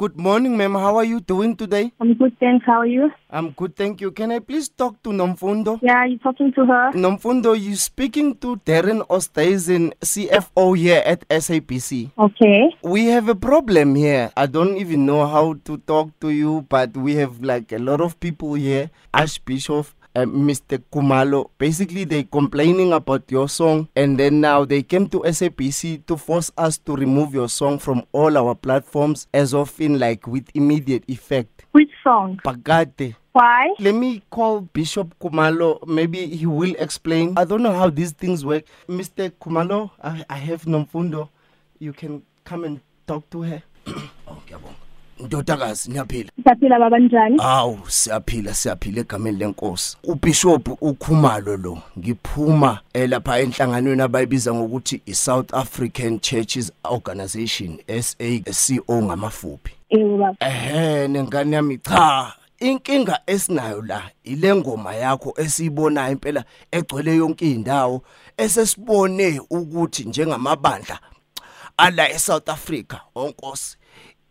Good morning, ma'am. How are you doing today? I'm good, thanks. How are you? I'm good, thank you. Can I please talk to Nomfundo? Yeah, you talking to her? Nomfundo, you speaking to Darren Ostaisen, CFO here at SABC. Okay. We have a problem here. I don't even know how to talk to you, but we have like a lot of people here. Archbishop uh, Mr. Kumalo. Basically, they complaining about your song, and then now they came to SABC to force us to remove your song from all our platforms, as of in like with immediate effect. Which song? Pagate. Why? Let me call Bishop Kumalo. Maybe he will explain. I don't know how these things work. Mr. Kumalo, I, I have Nomfundo. You can come and talk to her. oh, ngiyabonga. Ndodakazi niyaphila. Siyaphila baba njani? Awu siyaphila siyaphila egameni lenkosi. uBishop uKhumalo lo ngiphuma eh, lapha enhlanganweni abayibiza ngokuthi iSouth African Churches Organization SACO ngamafuphi. Yebo baba. Ehhe nengane yami cha inkinga esinayo la ile ngoma yakho esiyibonayo impela egcwele yonke indawo esesibone ukuthi njengamabandla ala eSouth Africa onkosi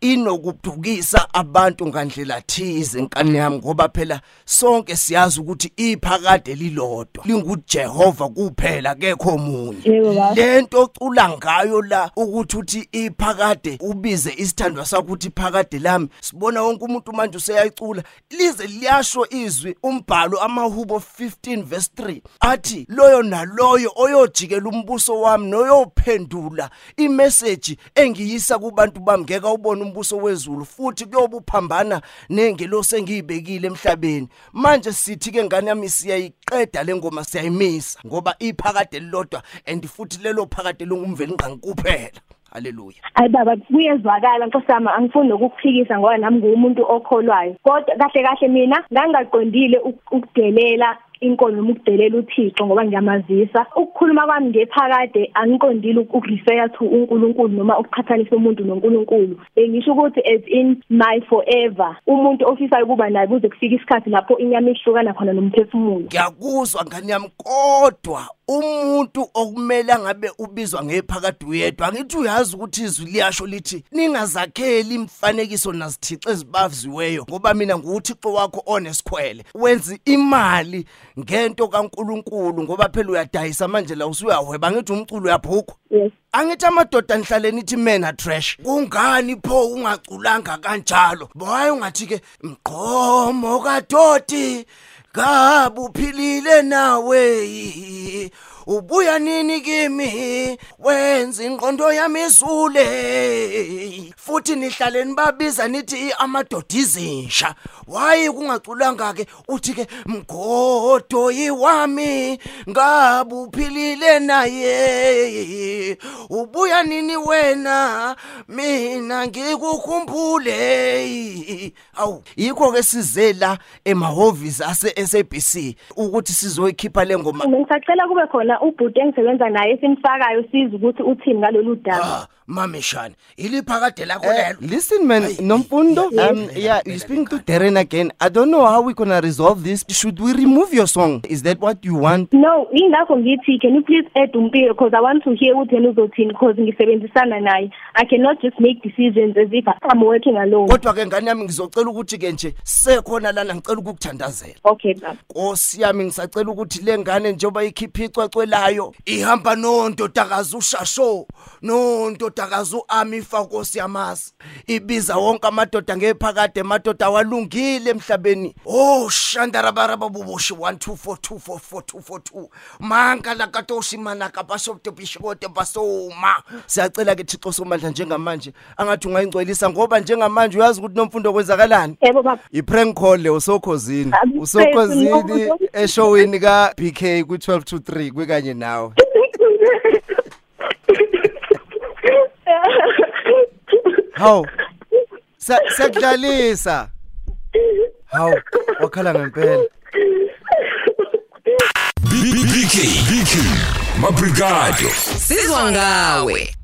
inokudukisa abantu ngandlela thize nkani yami ngoba phela sonke siyazi ukuthi iphakade lilodwa. linguJehova kuphela kekho omunye. Lento ocula ngayo la ukuthi uthi iphakade ubize isithandwa sakho ukuthi phakade lami. Sibona wonke umuntu manje useyayicula. Lize liyasho izwi umbhalo amahubo 15 verse 3 athi loyo naloyo oyojikela umbuso wami noyophendula imessage engiyisa kubantu bami ngeke ubone umbuso wezulu futhi kuyobuphambana nengelosi engiyibekile emhlabeni. Manje sithi ke ngane yami siyayiqeda lengoma siyayimisa ngoba iphakade lilodwa and futhi lelo phakade lungumveli ngqangi kuphela haleluya. Ayi baba kuyezwakala Nkosi yami angifuni nokukuphikisa ngoba nami ngumuntu okholwayo. Kodwa kahle kahle mina ngangaqondile uk- ukudelela inkolo noma ukudelela uThixo ngoba ngiyamazisa. Ukukhuluma kwami ngephakade angiqondile uk- ukurefer to uNkulunkulu noma ukuqhathanisa umuntu noNkulunkulu. Bengisho ukuthi as in my forever. Umuntu ofisayo kuba naye kuze kufike isikhathi lapho inyama ihlukana khona nomphefumulo. ngiyakuzwa ngani yami kodwa umuntu okumele ngabe ubizwa ngephakade uyedwa angithi uyazi ukuthi izwi liyasho lithi ningazakheli imfanekiso nazithixe ezibaziweyo ngoba mina nguthixo wakho onesikhwele wenza imali ngento kaNkuluNkulu ngoba phela uyadayisa manje la usuyahweba ngithi umculo uyabhukwa Yes. Angithi amadoda nihlale nithi mena trash. Kungani pho ungaculanga kanjalo? Boy ungathi ke mqomo kadoti kabuphilile nawe. Ubuya nini kimi? Wenza ingqondo yami izule futhi nihlale nibabiza nithi amadoda izinsha waye kungaculanga ke uthi ke mgodo yiwami ngabuphilile naye. Ubuya nini wena? Mina ngikukhumbule. Awu yikho ke size la emahhovisi ase SABC ukuthi sizoyikhipha lengoma Ngisacela kube khona ubhuti engisebenza naye simfakayo siza ukuthi uthini ngalolu daba. Ah mamishane iliphakade lakho lelo Listen man, Nomfundo, um, yeah, you speaking to Darren again. I don't know how we're gonna resolve this. Should we remove your song? Is that what you want? No, ingakho ngithi can you please add umpilo because I want to hear ukuthi yena uzothini because ngisebenzisana naye. I cannot just make decisions as if I'm working alone. kodwa ke ngane yami ngizocela ukuthi ke nje sekhona lana ngicela ukukuthandazela Okay, baba. Nkosi yami ngisacela ukuthi lengane njengoba ikhipha icwecwelayo ihamba nondodakazi ushasho nondodakazi uAmifa Nkosi yamasi. Ibiza wonke amadoda ngephakade amadoda awalungile emhlabeni. Oh shandarabaraba buboshi 124244242 manka la katoshi manaka bashopte bishokote basoma. Siyacela ke Thixo somandla njengamanje angathi ungayingcwelisa ngoba njengamanje uyazi ukuthi nomfundo kwenzakalani. Yebo baba. I-prank call le Usokhosini no. eshowini ka BK ku 12 to 3 kwekanye nawe. Haw. Sekudlalisa. Haw, wakhala ngempela. BK BK Mabrigado Sizwa ngawe